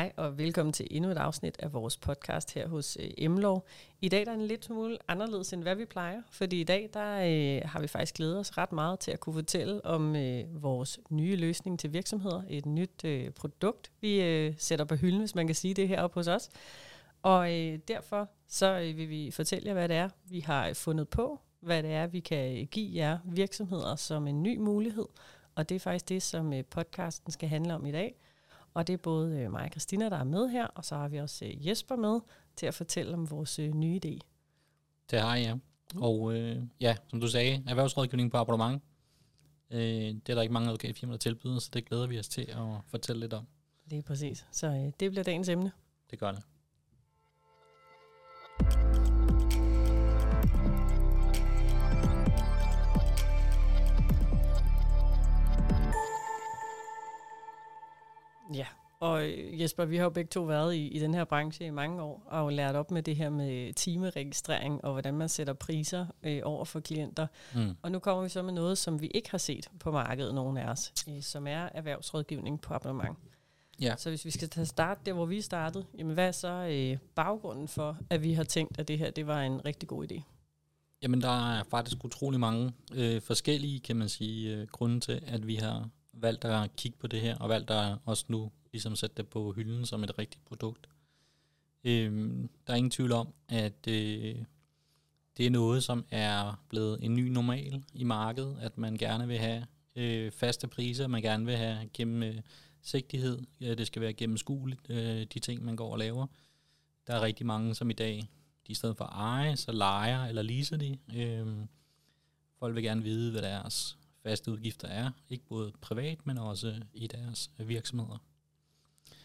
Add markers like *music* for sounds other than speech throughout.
Hej og velkommen til endnu et afsnit af vores podcast her hos øh, Emlov. I dag der er en lidt smule anderledes end hvad vi plejer, fordi i dag der øh, har vi faktisk glædet os ret meget til at kunne fortælle om øh, vores nye løsning til virksomheder, et nyt øh, produkt, vi øh, sætter på hylden, hvis man kan sige det heroppe hos os. Og øh, derfor så øh, vil vi fortælle jer, hvad det er, vi har øh, fundet på, hvad det er, vi kan øh, give jer virksomheder som en ny mulighed, og det er faktisk det, som øh, podcasten skal handle om i dag – og det er både øh, mig og Christina, der er med her, og så har vi også øh, Jesper med til at fortælle om vores øh, nye idé. Det har jeg, ja. Mm. Og øh, ja, som du sagde, erhvervsrådgivning på abonnement. Øh, det er der ikke mange advokatfirmaer, der tilbyder, så det glæder vi os til at fortælle lidt om. Det er præcis. Så øh, det bliver dagens emne. Det gør det. Ja, og øh, Jesper, vi har jo begge to været i, i den her branche i mange år, og lært op med det her med timeregistrering, og hvordan man sætter priser øh, over for klienter. Mm. Og nu kommer vi så med noget, som vi ikke har set på markedet, nogen af os, øh, som er erhvervsrådgivning på abonnement. Ja. Så hvis vi skal tage start der, hvor vi startede, jamen hvad er så øh, baggrunden for, at vi har tænkt, at det her det var en rigtig god idé? Jamen der er faktisk utrolig mange øh, forskellige, kan man sige, øh, grunde til, at vi har valgt at kigge på det her, og valgt at også nu ligesom sætte det på hylden som et rigtigt produkt. Øh, der er ingen tvivl om, at øh, det er noget, som er blevet en ny normal i markedet, at man gerne vil have øh, faste priser, man gerne vil have gennem øh, sigtighed, ja, det skal være gennemskueligt, øh, de ting, man går og laver. Der er rigtig mange, som i dag, de i stedet for at eje, så leger eller leaser de. Øh, folk vil gerne vide, hvad deres faste udgifter er, ikke både privat, men også i deres virksomheder.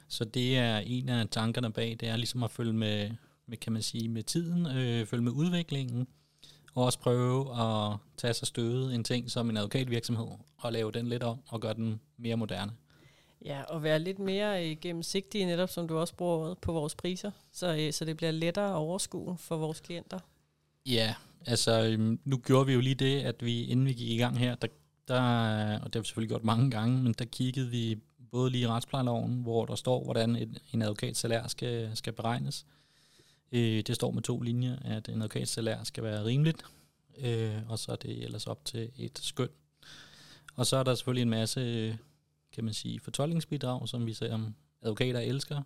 Så det er en af tankerne bag, det er ligesom at følge med, med kan man sige, med tiden, øh, følge med udviklingen, og også prøve at tage sig støde en ting som en advokatvirksomhed, og lave den lidt om, og gøre den mere moderne. Ja, og være lidt mere øh, gennemsigtig, netop som du også bruger på vores priser, så, øh, så det bliver lettere at overskue for vores klienter. Ja, altså øhm, nu gjorde vi jo lige det, at vi inden vi gik i gang her, der der, øh, og det har vi selvfølgelig gjort mange gange, men der kiggede vi både lige i retsplejeloven, hvor der står, hvordan en, en advokats salær skal, skal beregnes. Øh, det står med to linjer, at en advokats salær skal være rimeligt, øh, og så er det ellers op til et skøn. Og så er der selvfølgelig en masse, kan man sige, fortolkningsbidrag, som vi ser om advokater elsker,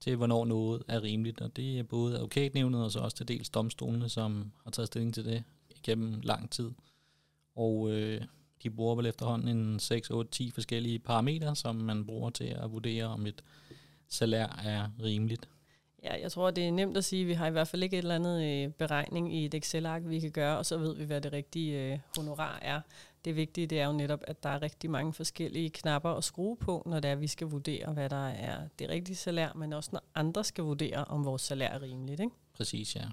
til hvornår noget er rimeligt. Og det er både advokatnævnet og så også til dels domstolene, som har taget stilling til det igennem lang tid. Og øh, de bruger vel efterhånden en 6, 8, 10 forskellige parametre, som man bruger til at vurdere, om et salær er rimeligt. Ja, jeg tror, det er nemt at sige, at vi har i hvert fald ikke et eller andet øh, beregning i et Excel-ark, vi kan gøre, og så ved vi, hvad det rigtige øh, honorar er. Det vigtige det er jo netop, at der er rigtig mange forskellige knapper at skrue på, når det er, at vi skal vurdere, hvad der er det rigtige salær, men også når andre skal vurdere, om vores salær er rimeligt. Ikke? Præcis, ja.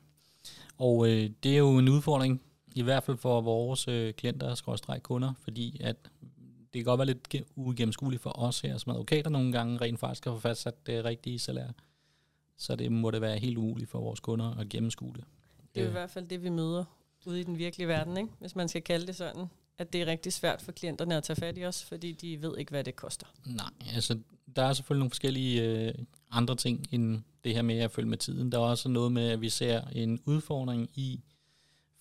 Og øh, det er jo en udfordring, i hvert fald for vores øh, klienter, skråstrej kunder, fordi at det kan godt være lidt uigennemskueligt for os her som advokater nogle gange rent faktisk at få fastsat det rigtige salær. Så det må det være helt umuligt for vores kunder at gennemskue det. Det er i hvert fald det, vi møder ude i den virkelige verden, ikke? hvis man skal kalde det sådan. At det er rigtig svært for klienterne at tage fat i os, fordi de ved ikke, hvad det koster. Nej, altså der er selvfølgelig nogle forskellige øh, andre ting end det her med at følge med tiden. Der er også noget med, at vi ser en udfordring i,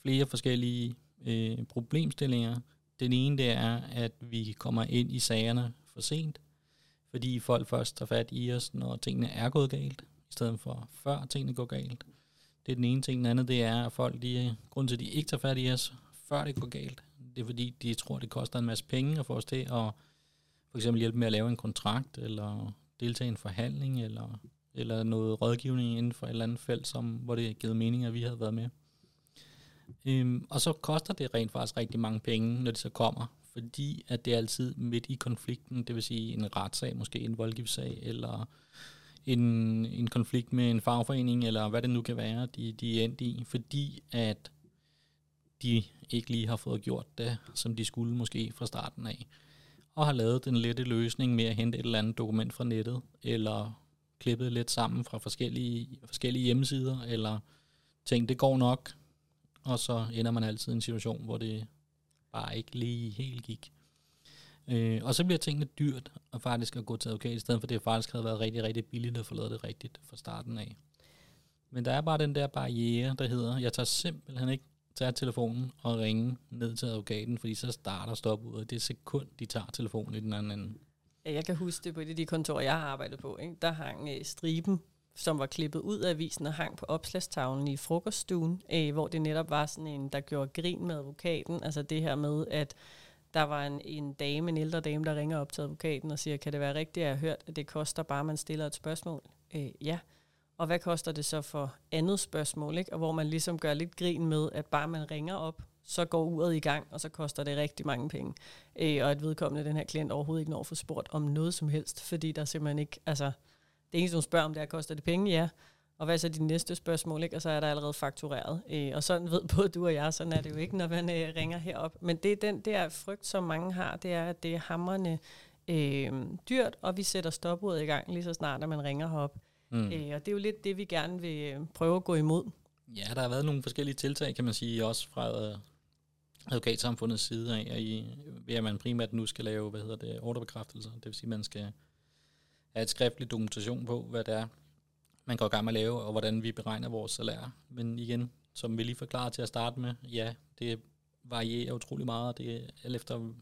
flere forskellige øh, problemstillinger. Den ene det er, at vi kommer ind i sagerne for sent, fordi folk først tager fat i os, når tingene er gået galt, i stedet for før tingene går galt. Det er den ene ting. Den anden det er, at folk, de, grund til, at de ikke tager fat i os, før det går galt, det er fordi, de tror, det koster en masse penge at få os til at for eksempel hjælpe med at lave en kontrakt, eller deltage i en forhandling, eller, eller noget rådgivning inden for et eller andet felt, som, hvor det er givet mening, at vi havde været med. Øhm, og så koster det rent faktisk rigtig mange penge, når det så kommer, fordi at det er altid midt i konflikten, det vil sige en retssag, måske en voldgiftssag, eller en, en konflikt med en fagforening, eller hvad det nu kan være, de, de er endt i, fordi at de ikke lige har fået gjort det, som de skulle måske fra starten af, og har lavet den lette løsning med at hente et eller andet dokument fra nettet, eller klippet lidt sammen fra forskellige, forskellige hjemmesider, eller tænkt, det går nok, og så ender man altid i en situation, hvor det bare ikke lige helt gik. Øh, og så bliver tingene dyrt at faktisk at gå til advokat, i stedet for det faktisk havde været rigtig, rigtig billigt at få lavet det rigtigt fra starten af. Men der er bare den der barriere, der hedder, jeg tager simpelthen ikke tage telefonen og ringe ned til advokaten, fordi så starter stop ud af det sekund, de tager telefonen i den anden. Ja, jeg kan huske det på et af de kontorer, jeg har arbejdet på. Ikke? Der hang øh, striben, som var klippet ud af avisen og hang på opslagstavlen i frokoststuen, øh, hvor det netop var sådan en, der gjorde grin med advokaten. Altså det her med, at der var en, en dame, en ældre dame, der ringer op til advokaten og siger, kan det være rigtigt, at jeg har hørt, at det koster bare, at man stiller et spørgsmål? Øh, ja. Og hvad koster det så for andet spørgsmål? Ikke? Og hvor man ligesom gør lidt grin med, at bare man ringer op, så går uret i gang, og så koster det rigtig mange penge. Øh, og at vedkommende, den her klient, overhovedet ikke når at få spurgt om noget som helst, fordi der simpelthen ikke, altså, det eneste, hun spørger om, det er, koster det penge? Ja. Og hvad er så de næste spørgsmål? Ikke? Og så er der allerede faktureret. Øh, og sådan ved både du og jeg, sådan er det jo ikke, når man øh, ringer herop. Men det er den der frygt, som mange har, det er, at det er hammerne øh, dyrt, og vi sætter stopuret i gang lige så snart, når man ringer herop. Mm. Øh, og det er jo lidt det, vi gerne vil øh, prøve at gå imod. Ja, der har været nogle forskellige tiltag, kan man sige, også fra øh, advokatsamfundets side af, at i, ved at man primært nu skal lave, hvad hedder det, ordrebekræftelser. Det vil sige, at man skal have et skriftligt dokumentation på, hvad det er, man går i gang med at lave, og hvordan vi beregner vores salær. Men igen, som vi lige forklarede til at starte med, ja, det varierer utrolig meget. Det er alt efter,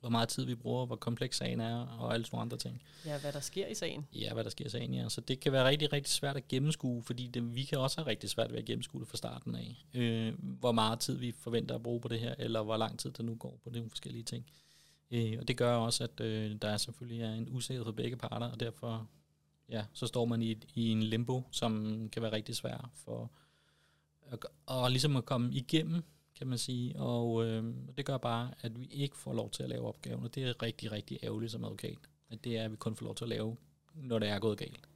hvor meget tid vi bruger, hvor kompleks sagen er, og alle sådan andre ting. Ja, hvad der sker i sagen. Ja, hvad der sker i sagen, ja. Så det kan være rigtig, rigtig svært at gennemskue, fordi det, vi kan også have rigtig svært ved at gennemskue det fra starten af. Øh, hvor meget tid vi forventer at bruge på det her, eller hvor lang tid der nu går på de forskellige ting. Øh, og det gør også, at øh, der selvfølgelig er en usikkerhed for begge parter, og derfor ja, så står man i, i en limbo, som kan være rigtig svær for at, og ligesom at komme igennem, kan man sige. Og øh, det gør bare, at vi ikke får lov til at lave opgaven, og det er rigtig, rigtig ærgerligt som advokat. At det er, at vi kun får lov til at lave, når det er gået galt.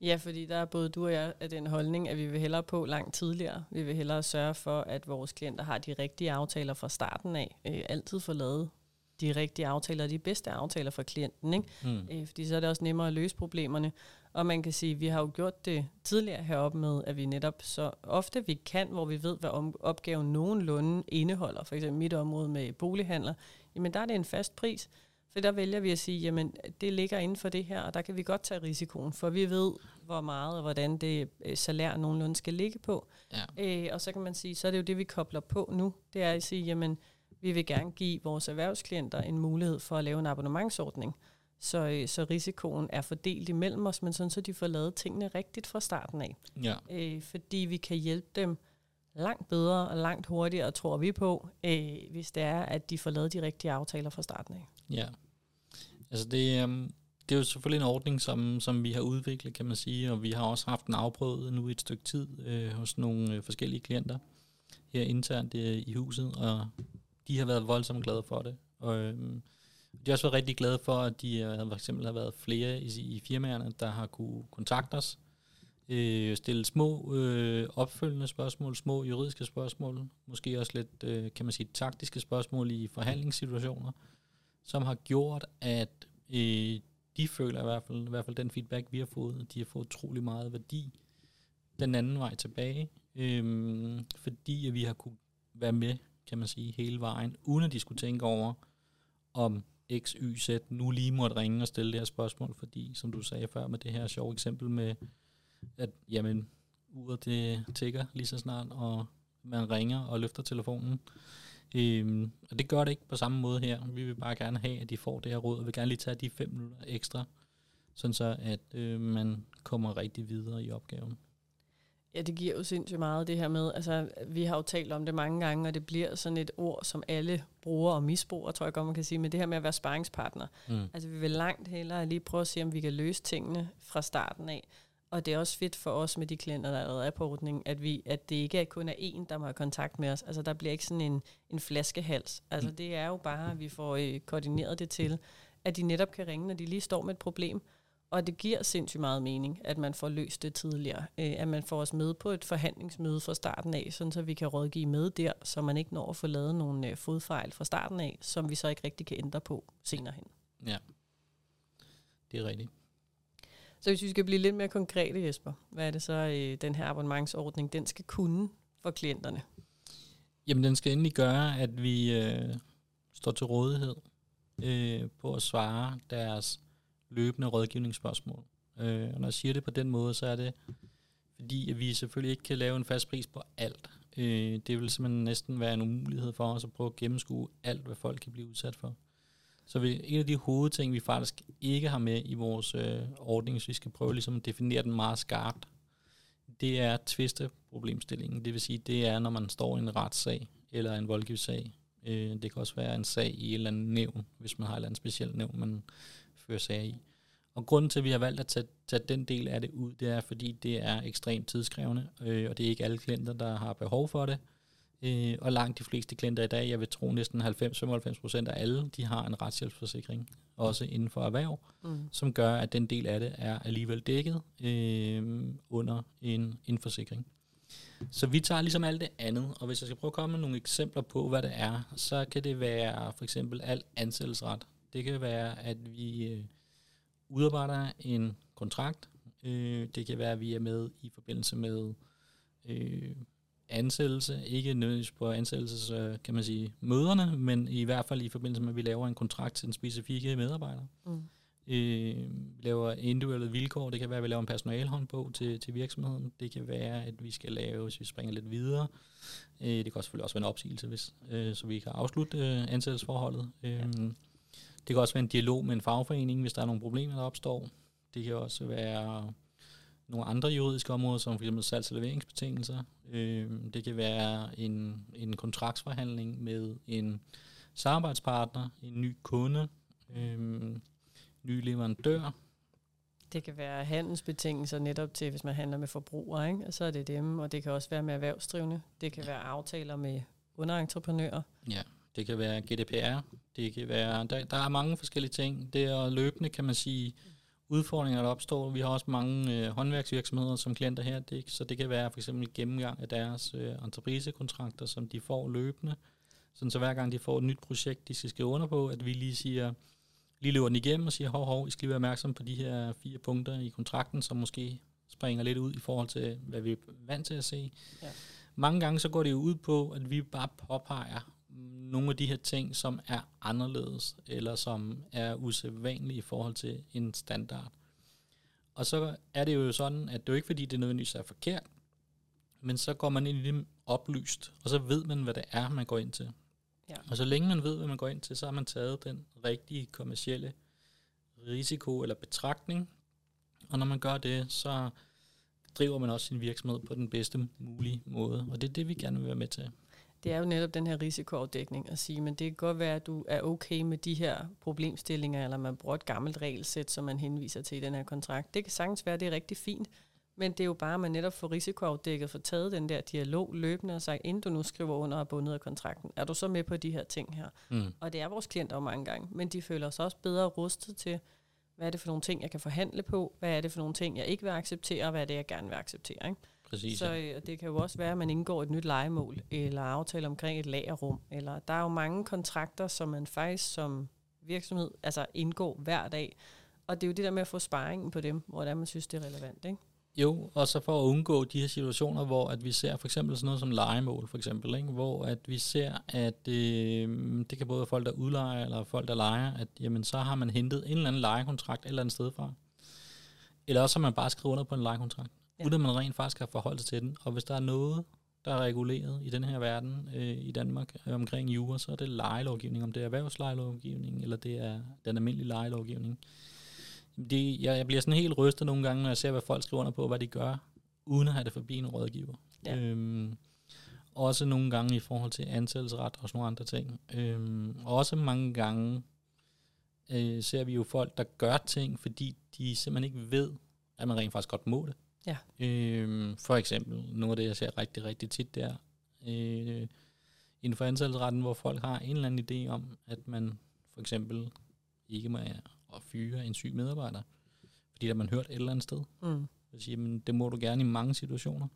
Ja, fordi der er både du og jeg af den holdning, at vi vil hellere på langt tidligere. Vi vil hellere sørge for, at vores klienter har de rigtige aftaler fra starten af. Øh, altid få lavet de rigtige aftaler, de bedste aftaler for klienten. Ikke? Mm. Øh, fordi så er det også nemmere at løse problemerne. Og man kan sige, at vi har jo gjort det tidligere heroppe med, at vi netop så ofte vi kan, hvor vi ved, hvad opgaven nogenlunde indeholder. For eksempel mit område med bolighandler. Jamen der er det en fast pris. For der vælger vi at sige, jamen det ligger inden for det her, og der kan vi godt tage risikoen, for vi ved, hvor meget og hvordan det øh, salær nogenlunde skal ligge på. Ja. Øh, og så kan man sige, så er det jo det, vi kobler på nu. Det er at sige, jamen vi vil gerne give vores erhvervsklienter en mulighed for at lave en abonnementsordning, så, øh, så risikoen er fordelt imellem os, men sådan så de får lavet tingene rigtigt fra starten af. Ja. Øh, fordi vi kan hjælpe dem langt bedre og langt hurtigere, tror vi på, øh, hvis det er, at de får lavet de rigtige aftaler fra starten af. Ja, altså det, um, det er jo selvfølgelig en ordning, som, som vi har udviklet, kan man sige, og vi har også haft en afprøvet nu i et stykke tid øh, hos nogle øh, forskellige klienter her internt øh, i huset, og de har været voldsomt glade for det. Og øhm, de har også været rigtig glade for, at de øh, for eksempel har været flere i, i firmaerne, der har kunne kontakte os, øh, stille små øh, opfølgende spørgsmål, små juridiske spørgsmål, måske også lidt, øh, kan man sige, taktiske spørgsmål i forhandlingssituationer, som har gjort, at øh, de føler i hvert fald, i hvert fald den feedback, vi har fået, de har fået utrolig meget værdi den anden vej tilbage, øh, fordi at vi har kunne være med kan man sige, hele vejen, uden at de skulle tænke over, om X, Y, Z nu lige måtte ringe og stille det her spørgsmål, fordi, som du sagde før med det her sjove eksempel med, at jamen, uret det tigger lige så snart, og man ringer og løfter telefonen. Øhm, og det gør det ikke på samme måde her. Vi vil bare gerne have, at de får det her råd, og vil gerne lige tage de fem minutter ekstra, sådan så at øh, man kommer rigtig videre i opgaven. Ja, det giver jo sindssygt meget det her med, altså vi har jo talt om det mange gange, og det bliver sådan et ord, som alle bruger og misbruger, tror jeg godt, man kan sige, men det her med at være sparringspartner. Mm. Altså vi vil langt hellere lige prøve at se, om vi kan løse tingene fra starten af. Og det er også fedt for os med de klienter, der allerede er på ordningen, at, vi, at det ikke er kun er en, der må have kontakt med os. Altså der bliver ikke sådan en, en flaskehals. Altså mm. det er jo bare, at vi får øh, koordineret det til, at de netop kan ringe, når de lige står med et problem, og det giver sindssygt meget mening, at man får løst det tidligere. Øh, at man får os med på et forhandlingsmøde fra starten af, sådan så vi kan rådgive med der, så man ikke når at få lavet nogle øh, fodfejl fra starten af, som vi så ikke rigtig kan ændre på senere hen. Ja, det er rigtigt. Så hvis vi skal blive lidt mere konkrete, Jesper, hvad er det så, øh, den her abonnementsordning, den skal kunne for klienterne? Jamen, den skal endelig gøre, at vi øh, står til rådighed øh, på at svare deres løbende rådgivningsspørgsmål. Øh, og når jeg siger det på den måde, så er det fordi, at vi selvfølgelig ikke kan lave en fast pris på alt. Øh, det vil simpelthen næsten være en umulighed for os at prøve at gennemskue alt, hvad folk kan blive udsat for. Så vi, en af de hovedting, vi faktisk ikke har med i vores øh, ordning, hvis vi skal prøve ligesom at definere den meget skarpt, det er tvisteproblemstillingen. Det vil sige, det er, når man står i en retssag eller en voldgivssag. Øh, det kan også være en sag i et eller andet nævn, hvis man har et eller andet specielt nævn, man fører sager i. Og grunden til, at vi har valgt at tage, tage den del af det ud, det er, fordi det er ekstremt tidskrævende, øh, og det er ikke alle klienter, der har behov for det. Øh, og langt de fleste klienter i dag, jeg vil tro næsten 90-95 procent af alle, de har en retshjælpsforsikring, også inden for erhverv, mm. som gør, at den del af det er alligevel dækket øh, under en, en forsikring. Så vi tager ligesom alt det andet, og hvis jeg skal prøve at komme med nogle eksempler på, hvad det er, så kan det være for eksempel alt ansættelsesret. Det kan være, at vi øh, udarbejder en kontrakt. Øh, det kan være, at vi er med i forbindelse med øh, ansættelse, ikke nødvendigvis på ansættelses, øh, kan man sige, møderne, men i hvert fald i forbindelse med, at vi laver en kontrakt til den specifikke medarbejder. Mm. Øh, laver individuelle vilkår, det kan være, at vi laver en personalhåndbog til, til virksomheden, det kan være, at vi skal lave, hvis vi springer lidt videre, øh, det kan også selvfølgelig også være en opsigelse, hvis, øh, så vi kan afslutte øh, ansættelsesforholdet. Øh, ja. Det kan også være en dialog med en fagforening, hvis der er nogle problemer, der opstår. Det kan også være nogle andre juridiske områder, som f.eks. salgs- og leveringsbetingelser. Øh, det kan være en, en kontraktsforhandling med en samarbejdspartner, en ny kunde, øh, ny leverandør. Det kan være handelsbetingelser netop til, hvis man handler med forbrugere, ikke? og så er det dem, og det kan også være med erhvervsdrivende. Det kan være aftaler med underentreprenører. Ja, det kan være GDPR, det kan være, der, der er mange forskellige ting. Det er løbende, kan man sige, udfordringer, der opstår. Vi har også mange øh, håndværksvirksomheder som klienter her, det, så det kan være for eksempel gennemgang af deres øh, entreprisekontrakter, som de får løbende. Sådan så hver gang de får et nyt projekt, de skal skrive under på, at vi lige siger, lige løber den igennem og siger, hov, hov, I skal lige være opmærksom på de her fire punkter i kontrakten, som måske springer lidt ud i forhold til, hvad vi er vant til at se. Ja. Mange gange så går det jo ud på, at vi bare påpeger nogle af de her ting, som er anderledes, eller som er usædvanlige i forhold til en standard. Og så er det jo sådan, at det er jo ikke fordi, det nødvendigvis er forkert, men så går man ind i det oplyst, og så ved man, hvad det er, man går ind til. Ja. Og så længe man ved, hvad man går ind til, så har man taget den rigtige kommercielle risiko eller betragtning. Og når man gør det, så driver man også sin virksomhed på den bedste mulige måde. Og det er det, vi gerne vil være med til det er jo netop den her risikoafdækning at sige, men det kan godt være, at du er okay med de her problemstillinger, eller man bruger et gammelt regelsæt, som man henviser til i den her kontrakt. Det kan sagtens være, at det er rigtig fint, men det er jo bare, at man netop får risikoafdækket, for taget den der dialog løbende og sagt, inden du nu skriver under og bundet af kontrakten, er du så med på de her ting her? Mm. Og det er vores klienter jo mange gange, men de føler sig også bedre rustet til, hvad er det for nogle ting, jeg kan forhandle på, hvad er det for nogle ting, jeg ikke vil acceptere, og hvad er det, jeg gerne vil acceptere. Ikke? Præcis, så ja. det kan jo også være, at man indgår et nyt legemål, eller aftale omkring et lagerrum, eller der er jo mange kontrakter, som man faktisk som virksomhed altså indgår hver dag. Og det er jo det der med at få sparringen på dem, hvor man synes, det er relevant, ikke? Jo, og så for at undgå de her situationer, hvor at vi ser for eksempel sådan noget som legemål, for eksempel, ikke? hvor at vi ser, at øh, det kan både være folk, der udlejer, eller folk, der leger, at jamen, så har man hentet en eller anden lejekontrakt et eller andet sted fra. Eller også har man bare skrevet under på en lejekontrakt. Uden at man rent faktisk har forholdt sig til den. Og hvis der er noget, der er reguleret i den her verden, øh, i Danmark, øh, omkring jura, så er det lejelovgivning, om det er erhvervslejelovgivning, eller det er den almindelige lejelovgivning. Det, jeg, jeg bliver sådan helt rystet nogle gange, når jeg ser, hvad folk skriver under på, hvad de gør, uden at have det forbi en rådgiver. Ja. Øhm, også nogle gange i forhold til ansættelsesret og sådan nogle andre ting. Øhm, også mange gange øh, ser vi jo folk, der gør ting, fordi de simpelthen ikke ved, at man rent faktisk godt må det. Ja. Øh, for eksempel, noget af det, jeg ser rigtig, rigtig tit, der øh, inden for ansættelsesretten, hvor folk har en eller anden idé om, at man for eksempel ikke må at fyre en syg medarbejder, fordi der man hørt et eller andet sted. Mm. Så siger, men det må du gerne i mange situationer,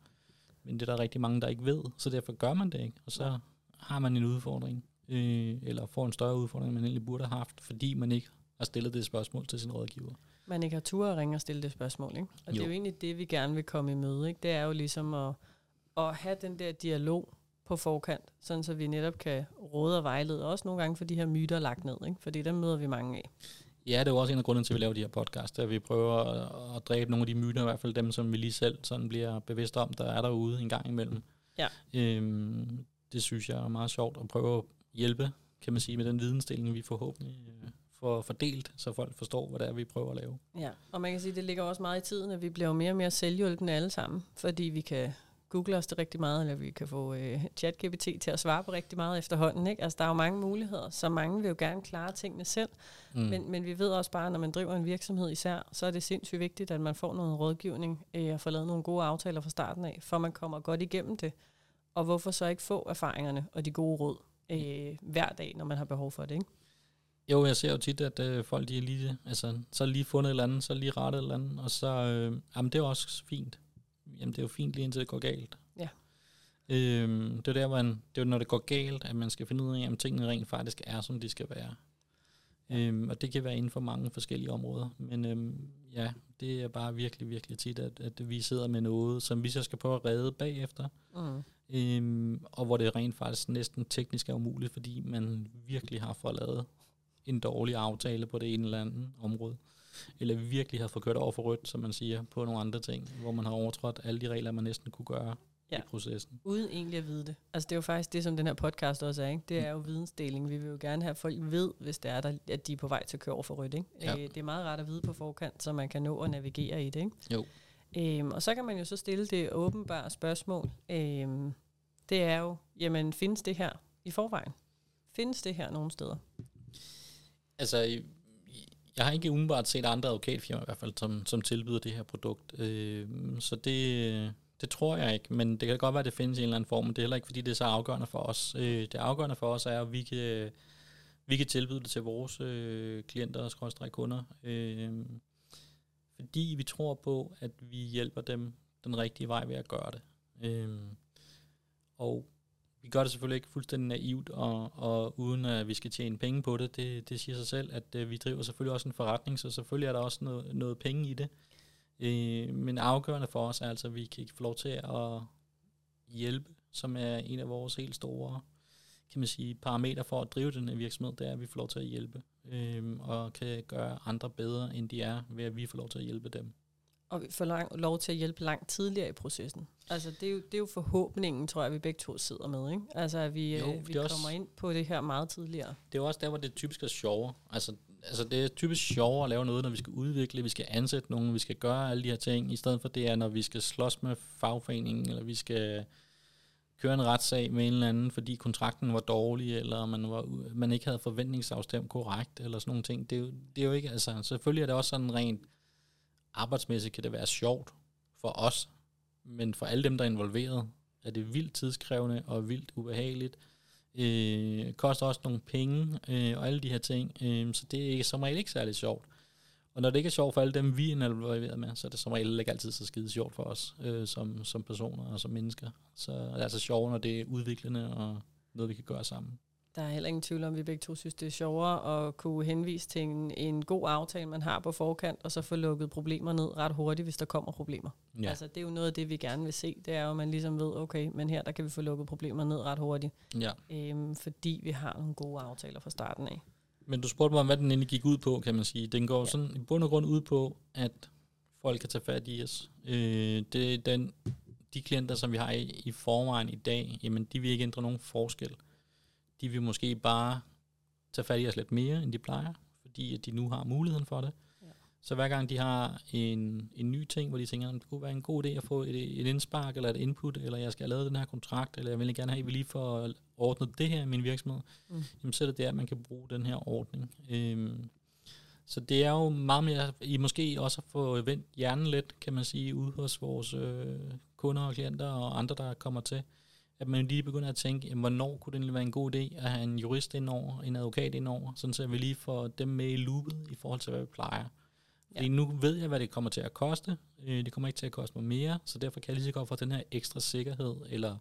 men det er der rigtig mange, der ikke ved, så derfor gør man det ikke, og så har man en udfordring, øh, eller får en større udfordring, end man egentlig burde have haft, fordi man ikke har stillet det spørgsmål til sin rådgiver man ikke har tur at ringe og stille det spørgsmål. Ikke? Og jo. det er jo egentlig det, vi gerne vil komme i møde. Ikke? Det er jo ligesom at, at have den der dialog på forkant, sådan så vi netop kan råde og vejlede også nogle gange for de her myter lagt ned, ikke? fordi dem møder vi mange af. Ja, det er jo også en af grunden til, at vi laver de her podcast, at vi prøver at, at dræbe nogle af de myter, i hvert fald dem, som vi lige selv sådan bliver bevidst om, der er derude en gang imellem. Ja. Øhm, det synes jeg er meget sjovt at prøve at hjælpe, kan man sige, med den vidensdeling, vi forhåbentlig øh, får fordelt, så folk forstår, hvad det er, vi prøver at lave. Ja, og man kan sige, at det ligger også meget i tiden, at vi bliver mere og mere selvhjulpende alle sammen, fordi vi kan google os det rigtig meget, eller vi kan få øh, ChatGPT til at svare på rigtig meget efterhånden. Ikke? Altså, der er jo mange muligheder, så mange vil jo gerne klare tingene selv, mm. men, men vi ved også bare, når man driver en virksomhed især, så er det sindssygt vigtigt, at man får noget rådgivning øh, og får lavet nogle gode aftaler fra starten af, for man kommer godt igennem det. Og hvorfor så ikke få erfaringerne og de gode råd øh, hver dag, når man har behov for det, ikke? Jo, jeg ser jo tit, at øh, folk de er lige, altså, så lige fundet et eller andet, så lige rettet et eller andet, og så, øh, jamen det er også fint. Jamen det er jo fint lige indtil det går galt. Ja. Øhm, det er der, man, det er jo, når det går galt, at man skal finde ud af, om tingene rent faktisk er, som de skal være. Øhm, og det kan være inden for mange forskellige områder. Men øhm, ja, det er bare virkelig, virkelig tit, at, at vi sidder med noget, som vi så skal prøve at redde bagefter. Mm. Øhm, og hvor det rent faktisk næsten teknisk er umuligt, fordi man virkelig har fået lavet en dårlig aftale på det ene eller andet område. Eller virkelig har fået kørt over for rødt, som man siger, på nogle andre ting, hvor man har overtrådt alle de regler, man næsten kunne gøre ja. i processen. Uden egentlig at vide det. Altså det er jo faktisk det, som den her podcast også er. Ikke? Det er jo vidensdeling. Vi vil jo gerne have, at folk ved, hvis det er der, at de er på vej til at køre over for rødt. Ikke? Ja. Øh, det er meget rart at vide på forkant, så man kan nå at navigere i det. Ikke? Jo. Øhm, og så kan man jo så stille det åbenbare spørgsmål. Øhm, det er jo, jamen findes det her i forvejen? Findes det her nogle steder? Altså, jeg har ikke umiddelbart set andre advokatfirmaer i hvert fald, som, som tilbyder det her produkt. Øh, så det, det tror jeg ikke, men det kan godt være, at det findes i en eller anden form, men det er heller ikke, fordi det er så afgørende for os. Øh, det afgørende for os er, at vi kan, vi kan tilbyde det til vores øh, klienter og kunder, øh, fordi vi tror på, at vi hjælper dem den rigtige vej ved at gøre det. Øh, og vi gør det selvfølgelig ikke fuldstændig naivt, og, og uden at vi skal tjene penge på det. Det, det siger sig selv, at øh, vi driver selvfølgelig også en forretning, så selvfølgelig er der også noget, noget penge i det. Øh, men afgørende for os er altså, at vi kan få lov til at hjælpe, som er en af vores helt store kan man sige, parametre for at drive den her virksomhed, det er, at vi får lov til at hjælpe, øh, og kan gøre andre bedre, end de er, ved at vi får lov til at hjælpe dem og vi får lang, lov til at hjælpe langt tidligere i processen. Altså, det er, jo, det er jo forhåbningen, tror jeg, vi begge to sidder med. Ikke? Altså, at vi, jo, øh, vi kommer også, ind på det her meget tidligere. Det er jo også der, hvor det typisk er sjovere. Altså, altså, det er typisk sjovere at lave noget, når vi skal udvikle, vi skal ansætte nogen, vi skal gøre alle de her ting, i stedet for det er, når vi skal slås med fagforeningen, eller vi skal køre en retssag med en eller anden, fordi kontrakten var dårlig, eller man, var, man ikke havde forventningsafstemt korrekt, eller sådan nogle ting. Det er, jo, det er jo ikke, altså, selvfølgelig er det også sådan rent arbejdsmæssigt kan det være sjovt for os, men for alle dem, der er involveret, er det vildt tidskrævende og vildt ubehageligt. Øh, koster også nogle penge øh, og alle de her ting, øh, så det er som regel ikke særlig sjovt. Og når det ikke er sjovt for alle dem, vi er involveret med, så er det som regel ikke altid så skide sjovt for os øh, som, som personer og som mennesker. Så det er altså sjovt, når det er udviklende og noget, vi kan gøre sammen. Der er heller ingen tvivl om, at vi begge to synes, det er sjovere at kunne henvise til en, en god aftale, man har på forkant, og så få lukket problemer ned ret hurtigt, hvis der kommer problemer. Ja. Altså, det er jo noget af det, vi gerne vil se. Det er jo, at man ligesom ved, okay, men her der kan vi få lukket problemer ned ret hurtigt. Ja. Øhm, fordi vi har nogle gode aftaler fra starten af. Men du spurgte mig om, hvad den egentlig gik ud på, kan man sige. Den går ja. sådan i bund og grund ud på, at folk kan tage fat i os. Øh, det er den, de klienter, som vi har i, i forvejen i dag, jamen de vil ikke ændre nogen forskel de vil måske bare tage fat i os lidt mere, end de plejer, fordi at de nu har muligheden for det. Ja. Så hver gang de har en, en ny ting, hvor de tænker, det kunne være en god idé at få et, et indspark eller et input, eller jeg skal have lavet den her kontrakt, eller jeg vil gerne have, at vi lige får ordnet det her i min virksomhed, mm. jamen, så er det der, at man kan bruge den her ordning. Øhm, så det er jo meget mere, I måske også at få vendt hjernen lidt, kan man sige, ude hos vores øh, kunder og klienter og andre, der kommer til at man lige begynder at tænke, jamen, hvornår kunne det være en god idé at have en jurist indover, en advokat indover, sådan så vi lige får dem med i loopet i forhold til, hvad vi plejer. Ja. Fordi nu ved jeg, hvad det kommer til at koste. Øh, det kommer ikke til at koste mig mere, så derfor kan jeg lige så godt få den her ekstra sikkerhed, eller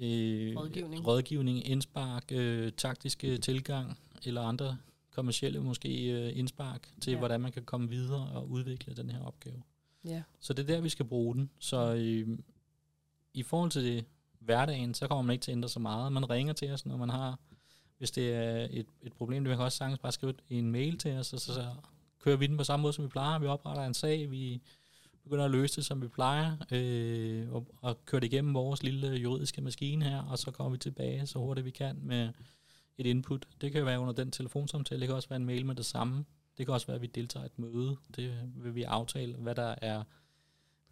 øh, rådgivning. rådgivning, indspark, øh, taktiske tilgang, eller andre kommercielle måske øh, indspark til, ja. hvordan man kan komme videre og udvikle den her opgave. Ja. Så det er der, vi skal bruge den. Så øh, i forhold til det, hverdagen, så kommer man ikke til at ændre så meget. Man ringer til os, når man har, hvis det er et, et problem, det kan også sagtens bare skrive en mail til os, og så, så kører vi den på samme måde, som vi plejer. Vi opretter en sag, vi begynder at løse det, som vi plejer, øh, og, og kører det igennem vores lille juridiske maskine her, og så kommer vi tilbage så hurtigt vi kan med et input. Det kan være under den telefonsamtale, det kan også være en mail med det samme. Det kan også være, at vi deltager i et møde. Det vil vi aftale, hvad der er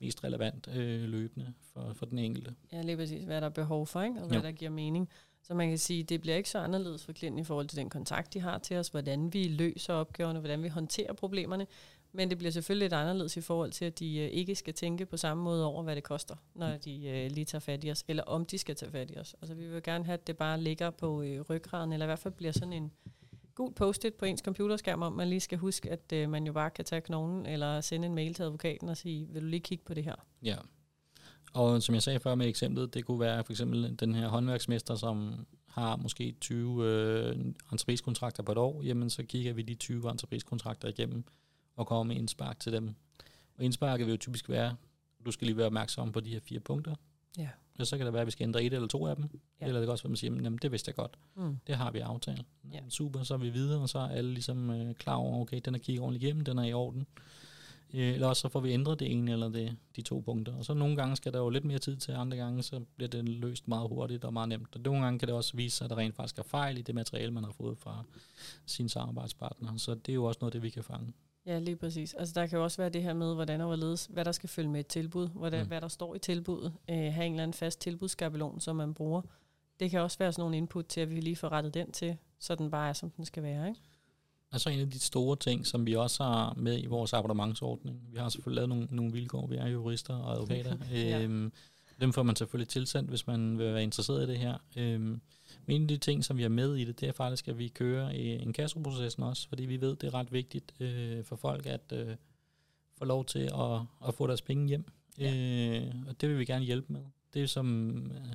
mest relevant øh, løbende for, for den enkelte. Ja, lige præcis, hvad der er behov for, ikke? og hvad jo. der giver mening. Så man kan sige, det bliver ikke så anderledes for klienten i forhold til den kontakt, de har til os, hvordan vi løser opgaverne, hvordan vi håndterer problemerne, men det bliver selvfølgelig lidt anderledes i forhold til, at de øh, ikke skal tænke på samme måde over, hvad det koster, når de øh, lige tager fat i os, eller om de skal tage fat i os. Altså vi vil gerne have, at det bare ligger på øh, ryggraden, eller i hvert fald bliver sådan en gul post-it på ens computerskærm, om man lige skal huske, at øh, man jo bare kan tage knoglen, eller sende en mail til advokaten og sige, vil du lige kigge på det her? Ja, og som jeg sagde før med eksemplet, det kunne være for eksempel den her håndværksmester, som har måske 20 øh, entrepriskontrakter på et år, jamen så kigger vi de 20 entrepriskontrakter igennem, og kommer med indspark til dem. Og indsparket vil jo typisk være, du skal lige være opmærksom på de her fire punkter. Ja. Og så kan det være, at vi skal ændre et eller to af dem. Ja. Eller det kan også være, at man siger, jamen det vidste jeg godt. Mm. Det har vi aftalt. Ja. Super, så er vi videre, og så er alle ligesom øh, klar over, okay, den er kigget ordentligt igennem, den er i orden. Øh, eller også så får vi ændret det ene eller det, de to punkter. Og så nogle gange skal der jo lidt mere tid til, andre gange så bliver det løst meget hurtigt og meget nemt. Og nogle gange kan det også vise sig, at der rent faktisk er fejl i det materiale, man har fået fra sin samarbejdspartner. Så det er jo også noget, det vi kan fange. Ja, lige præcis. Altså der kan jo også være det her med, hvordan og hvorledes, hvad der skal følge med et tilbud, hvordan, mm. hvad der står i tilbuddet, øh, have en eller anden fast tilbudsskabelon, som man bruger. Det kan også være sådan nogle input til, at vi lige får rettet den til, så den bare er, som den skal være. Ikke? Altså en af de store ting, som vi også har med i vores abonnementsordning. Vi har selvfølgelig lavet nogle, nogle vilkår, vi er jurister og advokater. *laughs* ja. øhm, dem får man selvfølgelig tilsendt, hvis man vil være interesseret i det her. Øhm, men en af de ting, som vi er med i det, det er faktisk, at vi kører i en kasseprocessen også, fordi vi ved, det er ret vigtigt øh, for folk at øh, få lov til at, at få deres penge hjem. Ja. Øh, og det vil vi gerne hjælpe med. Det som øh,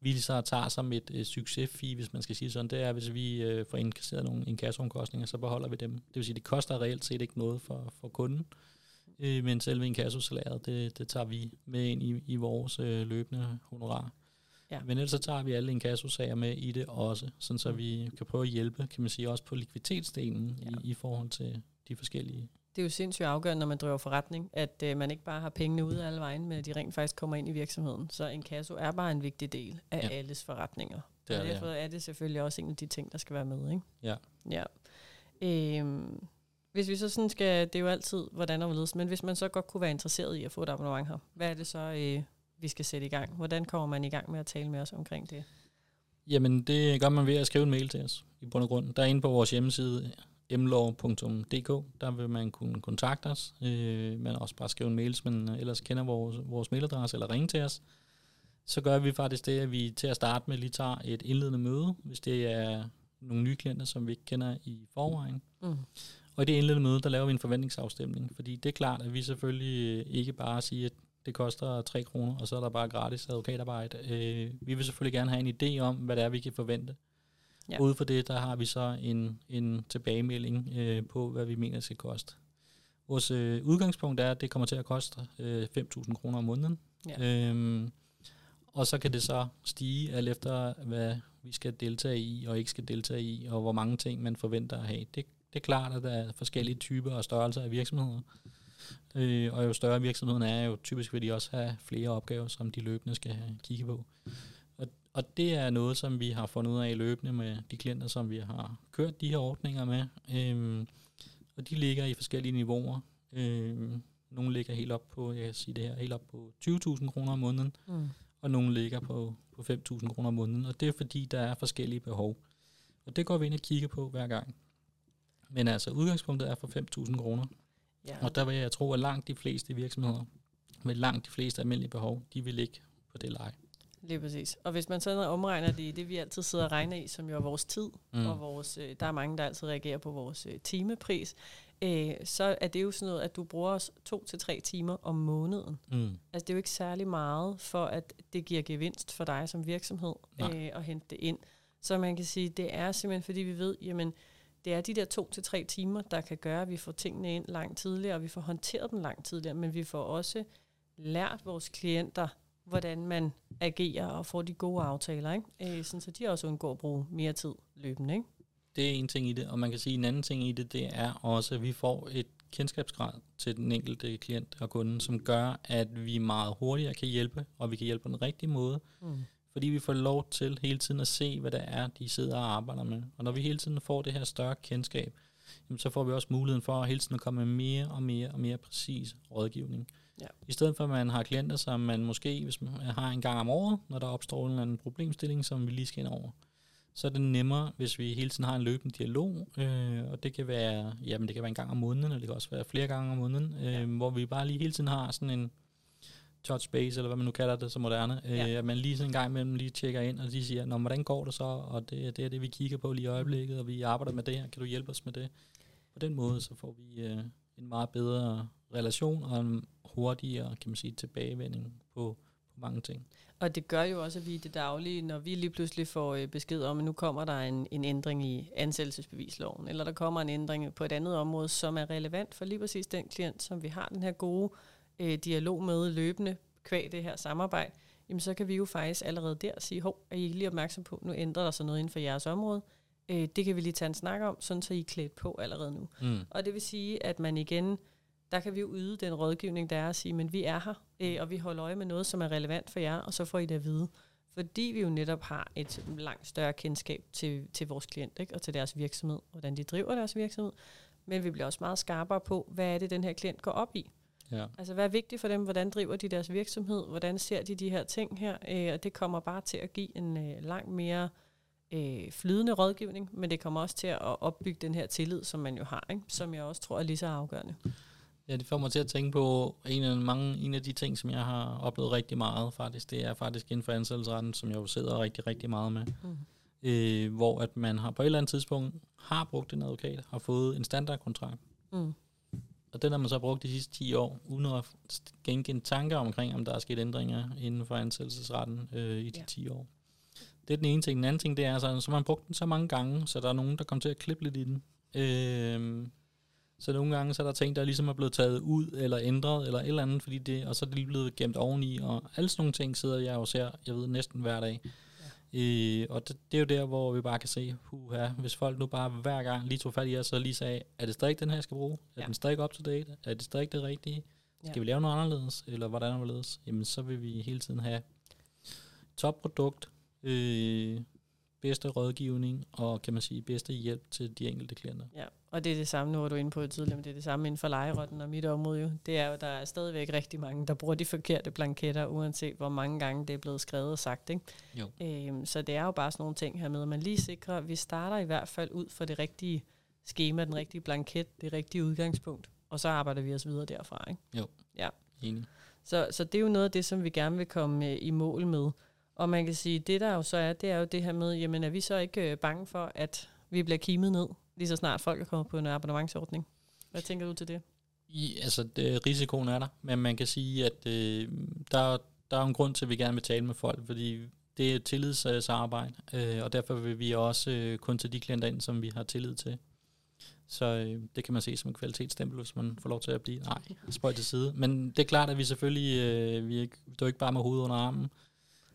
vi så tager som et øh, succesfee, hvis man skal sige sådan, det er, hvis vi øh, får indkasseret nogle inkassoomkostninger, så beholder vi dem. Det vil sige, det koster reelt set ikke noget for, for kunden, øh, men selve inkassosalæret, det, det tager vi med ind i, i vores øh, løbende honorar. Ja. Men ellers så tager vi alle inkassosager med i det også, sådan så mm. vi kan prøve at hjælpe, kan man sige, også på likviditetsdelen ja. i, i forhold til de forskellige det er jo sindssygt afgørende, når man driver forretning, at øh, man ikke bare har pengene ude alle vejen, men at de rent faktisk kommer ind i virksomheden. Så en kasse er bare en vigtig del af ja. alles forretninger. Det er, og derfor ja. er det selvfølgelig også en af de ting, der skal være med. Ikke? Ja. ja. Øhm, hvis vi så sådan skal, det er jo altid, hvordan og hvorledes, men hvis man så godt kunne være interesseret i at få et abonnement her, hvad er det så, øh, vi skal sætte i gang? Hvordan kommer man i gang med at tale med os omkring det? Jamen, det gør man ved at skrive en mail til os, i bund og grund. Der er inde på vores hjemmeside, mlov.dk, der vil man kunne kontakte os. Øh, man også bare skrive en mail, hvis man ellers kender vores, vores mailadresse, eller ringe til os. Så gør vi faktisk det, at vi til at starte med lige tager et indledende møde, hvis det er nogle nye klienter, som vi ikke kender i forvejen. Mm. Og i det indledende møde, der laver vi en forventningsafstemning, fordi det er klart, at vi selvfølgelig ikke bare siger, at det koster 3 kroner, og så er der bare gratis advokatarbejde. Øh, vi vil selvfølgelig gerne have en idé om, hvad det er, vi kan forvente. Ja. Ude for det, der har vi så en, en tilbagemelding øh, på, hvad vi mener, det skal koste. Vores øh, udgangspunkt er, at det kommer til at koste øh, 5.000 kroner om måneden. Ja. Øhm, og så kan det så stige alt efter, hvad vi skal deltage i og ikke skal deltage i, og hvor mange ting man forventer at have. Det, det er klart, at der er forskellige typer og størrelser af virksomheder. Øh, og jo større virksomheden er, jo typisk vil de også have flere opgaver, som de løbende skal kigge på. Og det er noget, som vi har fundet ud af løbende med de klienter, som vi har kørt de her ordninger med. Øhm, og de ligger i forskellige niveauer. Øhm, nogle ligger helt op på, jeg kan sige det her, helt op på 20.000 kroner om måneden, mm. og nogle ligger på, på 5.000 kroner om måneden. Og det er fordi, der er forskellige behov. Og det går vi ind og kigger på hver gang. Men altså, udgangspunktet er for 5.000 kroner. Ja. Og der vil jeg tro, at langt de fleste virksomheder med langt de fleste almindelige behov, de vil ligge på det leje. Lige præcis. Og hvis man sådan omregner det i det, vi altid sidder og regner i, som jo er vores tid, mm. og vores, øh, der er mange, der altid reagerer på vores øh, timepris, øh, så er det jo sådan noget, at du bruger os to til tre timer om måneden. Mm. Altså det er jo ikke særlig meget, for at det giver gevinst for dig som virksomhed øh, at hente det ind. Så man kan sige, det er simpelthen, fordi vi ved, jamen, det er de der to til tre timer, der kan gøre, at vi får tingene ind langt tidligere, og vi får håndteret dem langt tidligere, men vi får også lært vores klienter, hvordan man agerer og får de gode aftaler, ikke? Øh, sådan, så de også undgår at bruge mere tid løbende. Ikke? Det er en ting i det, og man kan sige en anden ting i det, det er også, at vi får et kendskabsgrad til den enkelte klient og kunde, som gør, at vi meget hurtigere kan hjælpe, og vi kan hjælpe på den rigtige måde, mm. Fordi vi får lov til hele tiden at se, hvad det er, de sidder og arbejder med. Og når vi hele tiden får det her større kendskab, jamen, så får vi også muligheden for at hele tiden at komme med mere og mere og mere præcis rådgivning. Ja. I stedet for, at man har klienter, som man måske hvis man har en gang om året, når der opstår en eller anden problemstilling, som vi lige skal ind over, så er det nemmere, hvis vi hele tiden har en løbende dialog, øh, og det kan være, jamen det kan være en gang om måneden, eller det kan også være flere gange om måneden, øh, ja. hvor vi bare lige hele tiden har sådan en touch base, eller hvad man nu kalder det så moderne, øh, ja. at man lige sådan en gang imellem lige tjekker ind, og de siger, Nå, hvordan går det så, og det, det er det, vi kigger på lige i øjeblikket, og vi arbejder med det her, kan du hjælpe os med det? På den måde, så får vi øh, en meget bedre relation, og en hurtigere, kan man sige, tilbagevending på, på mange ting. Og det gør jo også, at vi i det daglige, når vi lige pludselig får øh, besked om, at nu kommer der en, en ændring i ansættelsesbevisloven, eller der kommer en ændring på et andet område, som er relevant for lige præcis den klient, som vi har den her gode øh, dialog med løbende kvæg det her samarbejde, jamen så kan vi jo faktisk allerede der sige, hov, er I lige opmærksom på, nu ændrer der sig noget inden for jeres område, øh, det kan vi lige tage en snak om, sådan så I er klædt på allerede nu. Mm. Og det vil sige, at man igen der kan vi jo yde den rådgivning, der er at sige, men vi er her, øh, og vi holder øje med noget, som er relevant for jer, og så får I det at vide. Fordi vi jo netop har et langt større kendskab til, til vores klient ikke? og til deres virksomhed, hvordan de driver deres virksomhed. Men vi bliver også meget skarpere på, hvad er det, den her klient går op i. Ja. Altså, hvad er vigtigt for dem? Hvordan driver de deres virksomhed? Hvordan ser de de her ting her? Øh, og det kommer bare til at give en øh, langt mere øh, flydende rådgivning, men det kommer også til at opbygge den her tillid, som man jo har, ikke? som jeg også tror er lige så afgørende. Ja, det får mig til at tænke på en af, mange, en af de ting, som jeg har oplevet rigtig meget faktisk. Det er faktisk inden for ansættelsesretten, som jeg jo sidder rigtig, rigtig meget med. Mm. Øh, hvor at man har på et eller andet tidspunkt har brugt en advokat, har fået en standardkontrakt. Mm. Og den har man så brugt de sidste 10 år, uden at genkende tanker omkring, om der er sket ændringer inden for ansættelsesretten øh, i de ja. 10 år. Det er den ene ting. Den anden ting, det er, så, så man har brugt den så mange gange, så der er nogen, der kommer til at klippe lidt i den. Øh, så nogle gange så er der ting, der ligesom er blevet taget ud, eller ændret, eller et eller andet, fordi det, og så er det lige blevet gemt oveni, og alle sådan nogle ting sidder jeg jo ser, jeg ved, næsten hver dag. Øh, og det, det, er jo der, hvor vi bare kan se, huha, hvis folk nu bare hver gang lige tog fat i os, så lige sagde, er det stadig den her, jeg skal bruge? Er ja. den stadig up to date? Er det stadig det rigtige? Skal ja. vi lave noget anderledes, eller hvordan anderledes? Jamen, så vil vi hele tiden have topprodukt, øh, bedste rådgivning og kan man sige bedste hjælp til de enkelte klienter. Ja, og det er det samme, nu var du inde på tidligere, men det er det samme inden for lejerotten og mit område jo. Det er jo, der er stadigvæk rigtig mange, der bruger de forkerte blanketter, uanset hvor mange gange det er blevet skrevet og sagt. Ikke? Jo. Øhm, så det er jo bare sådan nogle ting her med, at man lige sikrer, at vi starter i hvert fald ud for det rigtige schema, den rigtige blanket, det rigtige udgangspunkt, og så arbejder vi os videre derfra. Ikke? Jo, ja. enig. Så, så det er jo noget af det, som vi gerne vil komme øh, i mål med. Og man kan sige, det der jo så er, det er jo det her med, jamen er vi så ikke øh, bange for, at vi bliver kimet ned, lige så snart folk er kommet på en abonnementsordning? Hvad tænker du til det? I, altså, det, risikoen er der, men man kan sige, at øh, der, der er en grund til, at vi gerne vil tale med folk, fordi det er tillidsarbejde, øh, og derfor vil vi også øh, kun tage de klienter ind, som vi har tillid til. Så øh, det kan man se som en kvalitetsstempel, hvis man får lov til at blive, nej, spøj til side. Men det er klart, at vi selvfølgelig, øh, vi er, det er ikke bare med hovedet under armen.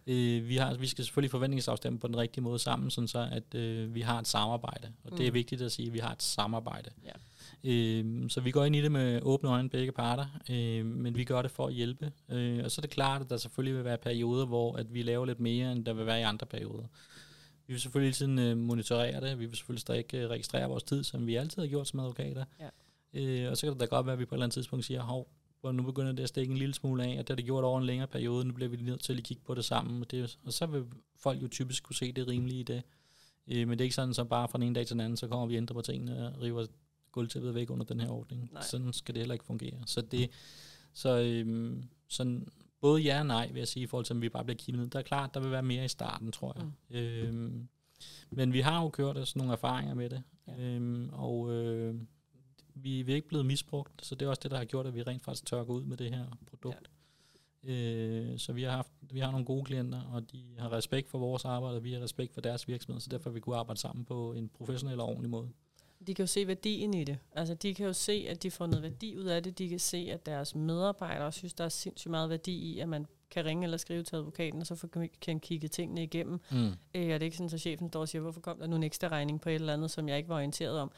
Øh, vi, har, vi skal selvfølgelig forventningsafstemme på den rigtige måde sammen, sådan så at øh, vi har et samarbejde. Og mm. det er mm. vigtigt at sige, at vi har et samarbejde. Ja. Øh, så vi går ind i det med åbne øjne begge parter, øh, men vi gør det for at hjælpe. Øh, og så er det klart, at der selvfølgelig vil være perioder, hvor at vi laver lidt mere, end der vil være i andre perioder. Vi vil selvfølgelig hele tiden øh, monitorere det. Vi vil selvfølgelig stadig øh, registrere vores tid, som vi altid har gjort som advokater. Ja. Øh, og så kan det da godt være, at vi på et eller andet tidspunkt siger, hov, hvor nu begynder det at stikke en lille smule af, og det har det gjort over en længere periode, nu bliver vi nødt til at kigge på det sammen, og, det, og så vil folk jo typisk kunne se det rimelige i det. Øh, men det er ikke sådan, så bare fra den ene dag til den anden, så kommer vi ændre på tingene og river gulvtæppet væk under den her ordning. Nej. Sådan skal det heller ikke fungere. Så det, så øhm, sådan, både ja og nej, vil jeg sige, i forhold til, at vi bare bliver kigget ned. Der er klart, der vil være mere i starten, tror jeg. Mm. Øhm, men vi har jo kørt os nogle erfaringer med det, ja. øhm, og øh, vi, vi er ikke blevet misbrugt, så det er også det, der har gjort, at vi rent faktisk tør gå ud med det her produkt. Ja. Øh, så vi har, haft, vi har nogle gode klienter, og de har respekt for vores arbejde, og vi har respekt for deres virksomhed, så derfor vi kunne arbejde sammen på en professionel og ordentlig måde. De kan jo se værdien i det. Altså, de kan jo se, at de får noget værdi ud af det. De kan se, at deres medarbejdere synes, der er sindssygt meget værdi i, at man kan ringe eller skrive til advokaten, og så får- kan kigge tingene igennem. Mm. Øh, og det er ikke sådan, at chefen står og siger, hvorfor kom der nu en ekstra regning på et eller andet, som jeg ikke var orienteret om.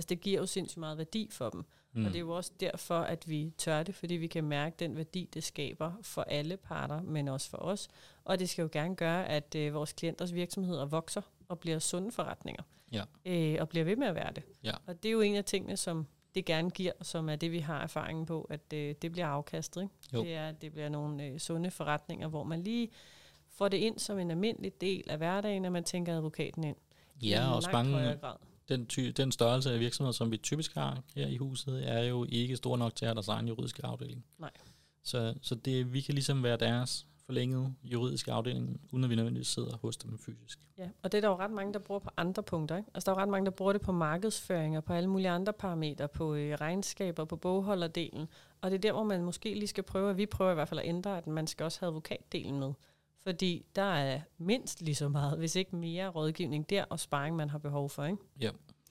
Altså, det giver jo sindssygt meget værdi for dem. Mm. Og det er jo også derfor, at vi tør det, fordi vi kan mærke den værdi, det skaber for alle parter, men også for os. Og det skal jo gerne gøre, at øh, vores klienters virksomheder vokser og bliver sunde forretninger. Ja. Øh, og bliver ved med at være det. Ja. Og det er jo en af tingene, som det gerne giver, som er det, vi har erfaringen på, at øh, det bliver afkastet. Ikke? Jo. Det er, at det bliver nogle øh, sunde forretninger, hvor man lige får det ind som en almindelig del af hverdagen, at man tænker advokaten ind. Ja, og højere mange, grad. Den, ty, den størrelse af virksomheder, som vi typisk har her i huset, er jo ikke stor nok til at have deres egen juridiske afdeling. Nej. Så, så det, vi kan ligesom være deres forlængede juridiske afdeling, uden at vi nødvendigvis sidder hos dem fysisk. Ja, og det er der jo ret mange, der bruger på andre punkter. Ikke? Altså der er jo ret mange, der bruger det på markedsføring og på alle mulige andre parametre, på øh, regnskaber, på bogholderdelen. Og det er der, hvor man måske lige skal prøve, at vi prøver i hvert fald at ændre, at man skal også have advokatdelen med. Fordi der er mindst lige så meget, hvis ikke mere rådgivning der og sparring, man har behov for. Ikke?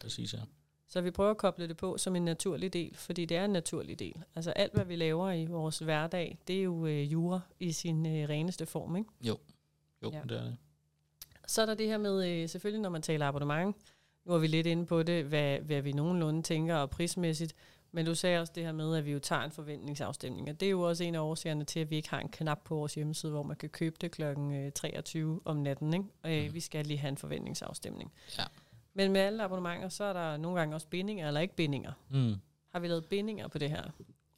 Præcis, ja. Så vi prøver at koble det på som en naturlig del, fordi det er en naturlig del. Altså alt, hvad vi laver i vores hverdag, det er jo øh, jura i sin øh, reneste form. Ikke? Jo, Ja. ja. det er det. Så er der det her med, øh, selvfølgelig når man taler abonnement, nu er vi lidt inde på det, hvad, hvad vi nogenlunde tænker og prismæssigt, men du sagde også det her med, at vi jo tager en forventningsafstemning, og det er jo også en af årsagerne til, at vi ikke har en knap på vores hjemmeside, hvor man kan købe det kl. 23 om natten. Ikke? Og, øh, Mhm. Vi skal lige have en forventningsafstemning. Ja. Men med alle abonnementer, så er der nogle gange også bindinger eller ikke bindinger. Mm. Har vi lavet bindinger på det her?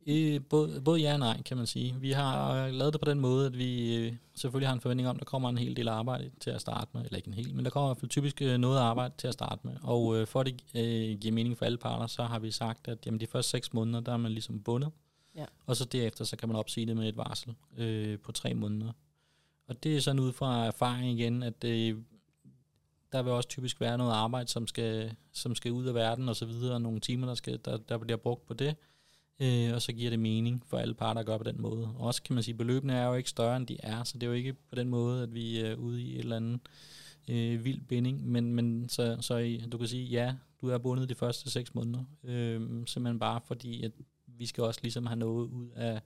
I, både, både ja og nej, kan man sige. Vi har øh, lavet det på den måde, at vi øh, selvfølgelig har en forventning om, at der kommer en hel del arbejde til at starte med. Eller ikke en hel, men der kommer i hvert fald typisk øh, noget arbejde til at starte med. Og øh, for at det øh, giver mening for alle parter, så har vi sagt, at jamen, de første seks måneder, der er man ligesom bundet. Ja. Og så derefter, så kan man opsige det med et varsel øh, på tre måneder. Og det er sådan ud fra erfaring igen, at øh, der vil også typisk være noget arbejde, som skal, som skal ud af verden og så videre, og nogle timer, der, skal, der, der bliver brugt på det. Øh, og så giver det mening for alle parter at gøre på den måde. Og også kan man sige, beløbene er jo ikke større, end de er, så det er jo ikke på den måde, at vi er ude i et eller andet øh, vild binding. Men, men så, så I, du kan sige, ja, du er bundet de første seks måneder. Øh, simpelthen bare fordi, at vi skal også ligesom have noget ud af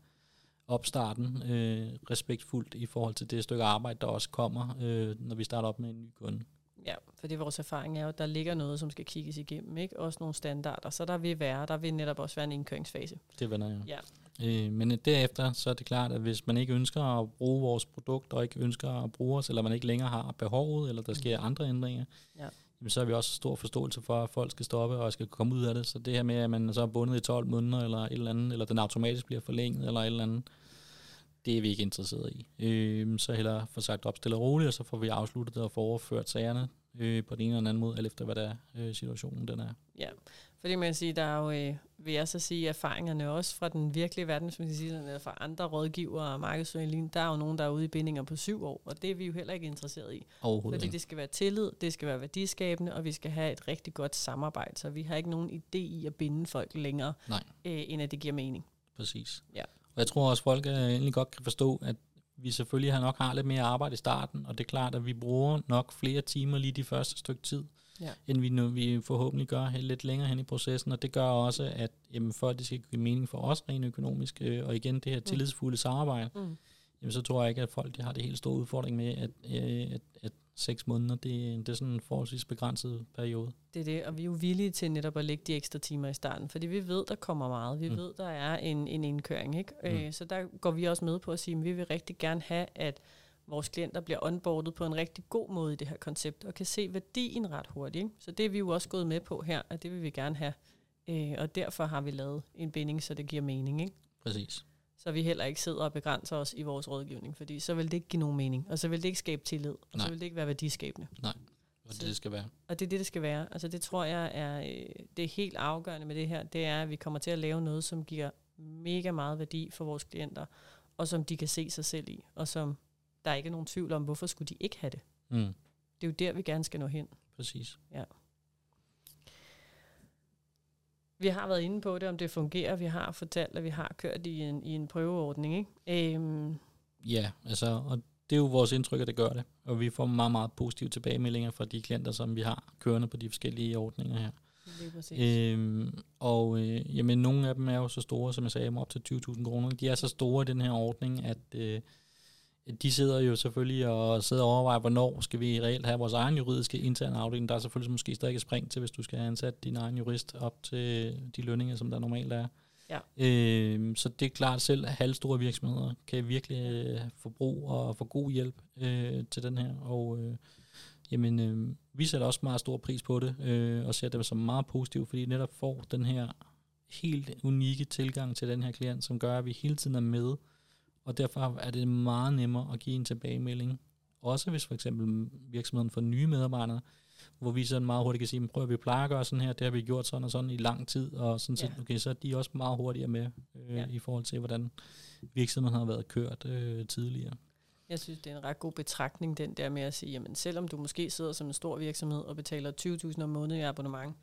opstarten øh, respektfuldt i forhold til det stykke arbejde, der også kommer, øh, når vi starter op med en ny kunde. Ja, fordi vores erfaring er jo, at der ligger noget, som skal kigges igennem, ikke? Også nogle standarder. Så der vil være, der vil netop også være en indkøringsfase. Det vender jeg. Ja. Øh, men derefter, så er det klart, at hvis man ikke ønsker at bruge vores produkt, og ikke ønsker at bruge os, eller man ikke længere har behovet, eller der sker andre ændringer, Ja. jamen, så har vi også stor forståelse for, at folk skal stoppe og skal komme ud af det. Så det her med, at man så er bundet i 12 måneder, eller et eller andet, eller den automatisk bliver forlænget, eller et eller andet, det er vi ikke interesseret i. Øh, så hellere få sagt op stille og roligt, og så får vi afsluttet det og få overført sagerne øh, på den ene eller anden måde, alt efter hvad der er, øh, situationen den er. Ja, fordi man kan sige, der er jo, øh, vil jeg så sige, erfaringerne også fra den virkelige verden, hvis man kan sige sådan, eller fra andre rådgivere og markedsføring, der er jo nogen, der er ude i bindinger på syv år, og det er vi jo heller ikke interesseret i. Overhovedet Fordi ikke. det skal være tillid, det skal være værdiskabende, og vi skal have et rigtig godt samarbejde, så vi har ikke nogen idé i at binde folk længere, Nej. øh, end at det giver mening. Præcis. Ja. Og jeg tror også, folk øh, egentlig godt kan forstå, at vi selvfølgelig har nok har lidt mere arbejde i starten, og det er klart, at vi bruger nok flere timer lige de første stykke tid, Ja. end vi, nu, vi forhåbentlig gør lidt længere hen i processen, og det gør også, at jamen, for at det skal give mening for os rent økonomisk, øh, og igen det her tillidsfulde samarbejde, Mm. jamen, så tror jeg ikke, at folk de har det helt store udfordring med, at, øh, at, at seks måneder, det, det er sådan en forholdsvis begrænset periode. Det er det, og vi er jo villige til netop at lægge de ekstra timer i starten, fordi vi ved, der kommer meget. Vi Mm. ved, der er en, en indkøring. Ikke? Mm. Øh, så der går vi også med på at sige, at vi vil rigtig gerne have, at vores klienter bliver onboardet på en rigtig god måde i det her koncept, og kan se værdien ret hurtigt. Ikke? Så det er vi jo også gået med på her, at det vil vi gerne have. Øh, og derfor har vi lavet en binding, så det giver mening. Ikke? Præcis. Så vi heller ikke sidder og begrænser os i vores rådgivning, fordi så vil det ikke give nogen mening, og så vil det ikke skabe tillid, og Nej. så vil det ikke være værdiskabende. Og det, det skal være. Og det er det, det skal være. Altså det tror jeg er øh, det er helt afgørende med det her. Det er, at vi kommer til at lave noget, som giver mega meget værdi for vores klienter, og som de kan se sig selv i, og som der er ikke er nogen tvivl om, hvorfor skulle de ikke have det. Mm. Det er jo der, vi gerne skal nå hen. Præcis. Vi har været inde på det, om det fungerer. Vi har fortalt, at vi har kørt i en, i en prøveordning. Ikke? Øhm, Ja, altså, og det er jo vores indtryk, at det gør det. Og vi får meget, meget positive tilbagemeldinger fra de klienter, som vi har kørende på de forskellige ordninger her. Præcis. Øhm, og øh, jamen, nogle af dem er jo så store, som jeg sagde, op til 20.000 kroner. De er så store i den her ordning, at øh, de sidder jo selvfølgelig og sidder og overvejer, hvornår skal vi reelt have vores egen juridiske interne afdeling. Der er selvfølgelig måske stadig et spring til, hvis du skal have ansat din egen jurist op til de lønninger, som der normalt er. Ja. Øh, så det er klart, selv halvstore virksomheder kan virkelig øh, få brug og få god hjælp øh, til den her. Og øh, jamen, øh, vi sætter også meget stor pris på det, øh, og ser det som meget positivt, fordi netop får den her helt unikke tilgang til den her klient, som gør, at vi hele tiden er med, og derfor er det meget nemmere at give en tilbagemelding. Også hvis for eksempel virksomheden får nye medarbejdere, hvor vi sådan meget hurtigt kan sige, prøv at vi plejer at gøre sådan her, det har vi gjort sådan og sådan i lang tid, og sådan set, Ja. okay, så er de også meget hurtigere med øh, Ja. i forhold til, hvordan virksomheden har været kørt øh, tidligere. Jeg synes, det er en ret god betragtning, den der med at sige, jamen selvom du måske sidder som en stor virksomhed og betaler 20.000 om måneden i abonnement,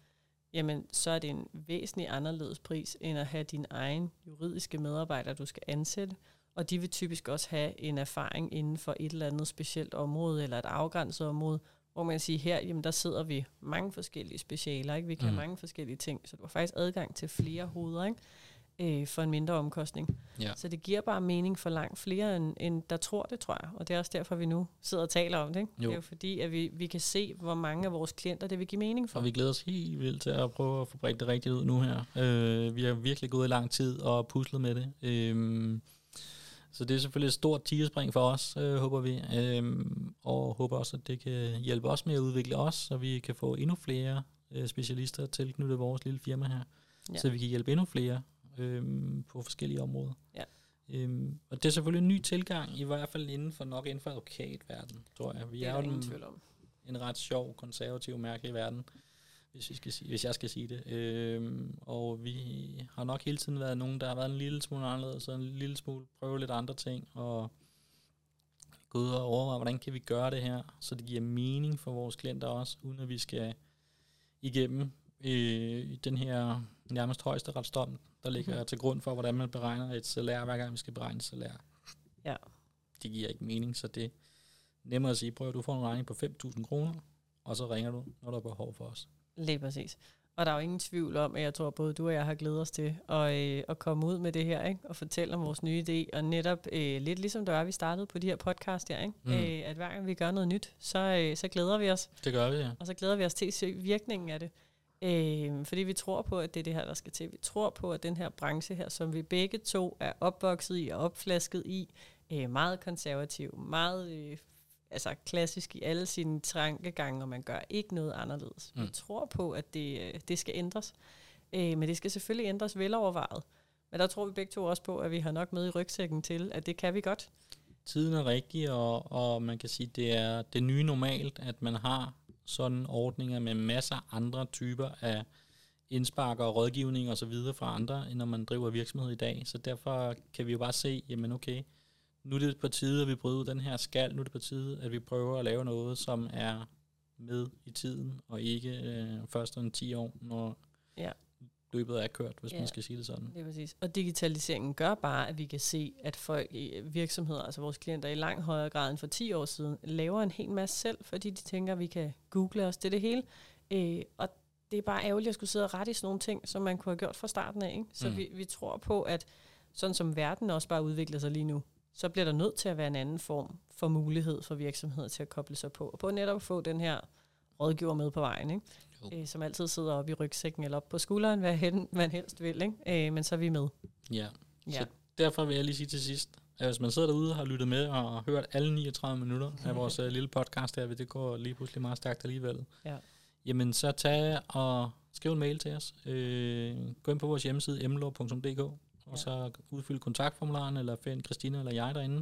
jamen så er det en væsentlig anderledes pris, end at have din egen juridiske medarbejder, du skal ansætte. Og de vil typisk også have en erfaring inden for et eller andet specielt område, eller et afgrænset område, hvor man kan sige, her, jamen der sidder vi mange forskellige specialer, ikke? vi kan mm. Mange forskellige ting, så du har faktisk adgang til flere hoveder, ikke? Øh, for en mindre omkostning. Ja. Så det giver bare mening for langt flere, end, end der tror det, tror jeg. Og det er også derfor, vi nu sidder og taler om det. Ikke? Jo. Det er jo fordi, at vi, vi kan se, hvor mange af vores klienter, det vil give mening for. Og vi glæder os helt vildt til at prøve at få bredt det rigtigt ud nu her. Øh, vi har virkelig gået i lang tid og puslet med det. Øh, så det er selvfølgelig et stort tigerspring for os, øh, håber vi. Øh, og håber også, at det kan hjælpe os med at udvikle os, så vi kan få endnu flere øh, specialister tilknyttet vores lille firma her. Ja. Så vi kan hjælpe endnu flere øh, på forskellige områder. Ja. Øhm, og det er selvfølgelig en ny tilgang, i hvert fald inden for nok inden for advokatverden, tror jeg. Vi det er er, jo om. en ret sjov, konservativ, mærkelig verden, hvis, vi skal sige, hvis jeg skal sige det. Øhm, og vi har nok hele tiden været nogen, der har været en lille smule anderledes, og en lille smule prøve lidt andre ting, og gå ud og overveje, hvordan kan vi gøre det her, så det giver mening for vores klienter også, uden at vi skal igennem øh, den her nærmest højeste retsdom, der ligger mm-hmm. til grund for, hvordan man beregner et salær, hver gang vi skal beregne et salær. Ja. Det giver ikke mening, så det er nemmere at sige, prøv at du får en regning på 5.000 kroner, og så ringer du, når der er behov for os. Lige præcis. Og der er jo ingen tvivl om, at jeg tror, både du og jeg har glædet os til at, øh, at komme ud med det her, ikke? og fortælle om vores nye idé, og netop øh, lidt ligesom det var, vi startede på de her podcast her, ikke? Mm. Øh, at hver gang vi gør noget nyt, så, øh, så glæder vi os, Det gør vi, ja. og så glæder vi os til at se virkningen af det. Øh, fordi vi tror på, at det er det her, der skal til. Vi tror på, at den her branche her, som vi begge to er opvokset i og opflasket i, øh, meget konservativ, meget øh, altså klassisk i alle sine tankegange, og man gør ikke noget anderledes. Mm. Vi tror på, at det, øh, det skal ændres. Øh, men det skal selvfølgelig ændres velovervejet. Men der tror vi begge to også på, at vi har nok med i rygsækken til, at det kan vi godt. Tiden er rigtig, og, og man kan sige, det er det nye normalt, at man har sådan ordninger med masser af andre typer af indspark og rådgivning og så videre fra andre, end når man driver virksomhed i dag. Så derfor kan vi jo bare se, jamen okay, nu er det på tide, at vi bryder ud den her skal, nu er det på tide, at vi prøver at lave noget, som er med i tiden, og ikke øh, først om 10 år, når Ja. løbet er kørt, hvis Ja. man skal sige det sådan. Det er præcis. Og digitaliseringen gør bare, at vi kan se, at folk i virksomheder, altså vores klienter i langt højere grad end for 10 år siden, laver en hel masse selv, fordi de tænker, at vi kan google os det, det hele. Øh, og det er bare ærgerligt at skulle sidde og rette i sådan nogle ting, som man kunne have gjort fra starten af. Ikke? Så. Mm. vi, vi tror på, at sådan som verden også bare udvikler sig lige nu, så bliver der nødt til at være en anden form for mulighed for virksomheder til at koble sig på, og på netop at få den her rådgiver med på vejen, ikke? Jo. Øh, som altid sidder oppe i rygsækken eller op på skulderen, hvad hen, man helst vil, ikke? Øh, men så er vi med. Ja. Ja. Så derfor vil jeg lige sige til sidst, at hvis man sidder derude og har lyttet med og hørt alle 39 minutter af vores uh, lille podcast her, det går lige pludselig meget stærkt alligevel, Ja. jamen så tag og skriv en mail til os. Øh, gå ind på vores hjemmeside emlov.dk og Ja. så udfyld kontaktformularen, eller find Christina eller jeg derinde,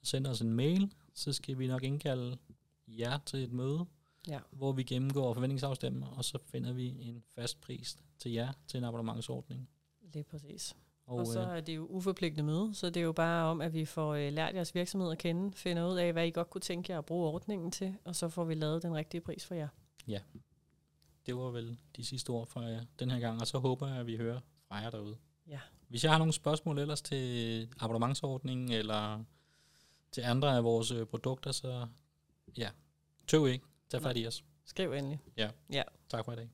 og send os en mail, så skal vi nok indkalde jer til et møde, Ja. hvor vi gennemgår forventningsafstemmer, og så finder vi en fast pris til jer til en abonnementsordning. Lige præcis. Og, Og, så øh, er det jo uforpligtende møde, så det er jo bare om, at vi får øh, lært jeres virksomhed at kende, finder ud af, hvad I godt kunne tænke jer at bruge ordningen til, og så får vi lavet den rigtige pris for jer. det var vel de sidste ord fra jer den her gang, og så håber jeg, at vi hører fra jer derude. Ja. Hvis jeg har nogle spørgsmål ellers til abonnementsordningen, eller til andre af vores øh, produkter, så ja, tøv ikke. Tag fat i os. Skriv endelig. Tak for i dag.